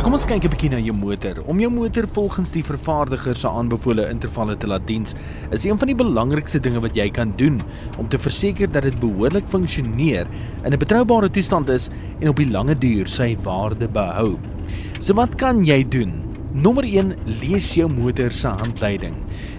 Kom ons kyk 'n bietjie na jou motor. Om jou motor volgens die vervaardiger se aanbevole intervalle te laat diens, is een van die belangrikste dinge wat jy kan doen om te verseker dat dit behoorlik funksioneer, in 'n betroubare toestand is en op die lange duur sy waarde behou. So wat kan jy doen? Nommer 1: lees jou motor se handleiding.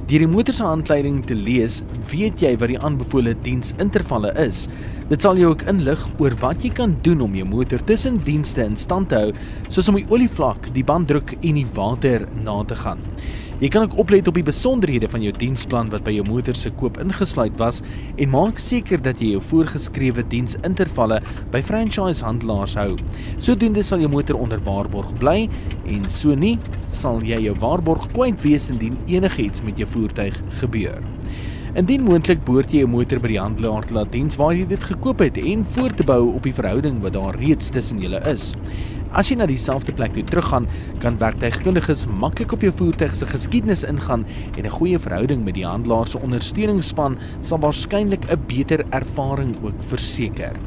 Deur die motor se handleiding te lees, weet jy wat die aanbevole diensintervalle is. Dit sal jou ook inlig oor wat jy kan doen om jou motor tussen dienste in stand te hou, soos om die olievlak, die banddruk en die water na te gaan. Jy kan ook oplet op die besonderhede van jou diensplan wat by jou motor se koop ingesluit was en maak seker dat jy jou voorgeskrewe diensintervalle by franchise handelaars hou. Sodoende sal jou motor onder waarborg bly en so nie sal jy jou waarborg kwyt wees indien enigiets met jou voertuig gebeur. Indien moontlik behoort jy jou motor by die handelaar te laat diens waar jy dit gekoop het en voort te bou op die verhouding wat daar reeds tussen julle is. As jy na dieselfde plek toe teruggaan, kan werktuigkundiges maklik op jou voertuig se geskiedenis ingaan en 'n goeie verhouding met die handelaar se ondersteuningsspan sal waarskynlik 'n beter ervaring ook verseker.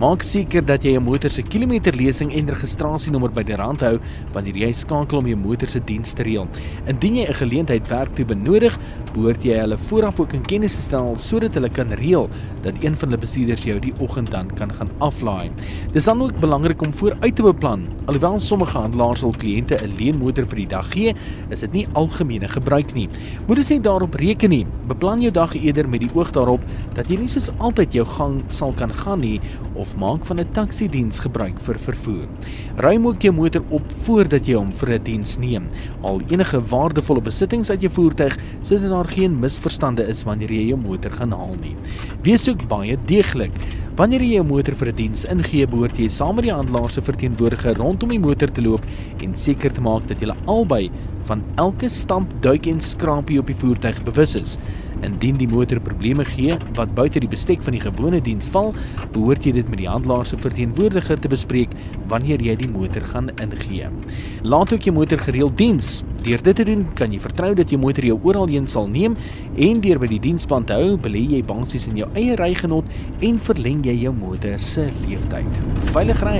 Maak seker dat jy jou motor se kilometerlesing en registrasienommer by die rand hou wanneer jy skakel om jou motor se diens te reël. Indien jy 'n geleentheid werk toe benodig, behoort jy hulle vooraf ook in kennis te stel sodat hulle kan reël dat een van hulle bestuurders jou die oggend dan kan gaan aflaai. Dis dan ook belangrik om vooruit te beplan. Alhoewel sommige handelaars al kliënte 'n leenmotor vir die dag gee, is dit nie algemene gebruik nie. Moet dus nie daarop reken nie. Beplan jou dag eerder met die oog daarop dat jy nie soos altyd jou gang sal kan gaan nie of maak van 'n taxi diens gebruik vir vervoer. Ruim ook jou motor op voordat jy hom vir 'n diens neem. Al enige waardevolle besittings uit jou voertuig sodat daar geen misverstande is wanneer jy jou motor gaan haal nie. Wees ook baie deeglik. Wanneer jy jou motor vir 'n diens ingee, behoort jy saam met die handelaar se verteenwoordiger rondom die motor te loop en seker te maak dat julle albei van elke stamp, duik en skraapie op die voertuig bewus is. Indien die motor probleme gee wat buite die bestek van die gewone diens val, behoort jy dit met die handelaar se verteenwoordiger te bespreek wanneer jy die motor gaan ingee. Laat ook jou motor gereeld diens. Deur dit te doen, kan jy vertrou dat jou motor jou oral heen sal neem en deur by die diensplan te hou, belê jy basies in jou eie rygenot en verleng jy jou motor se lewensduur. Veilig ry.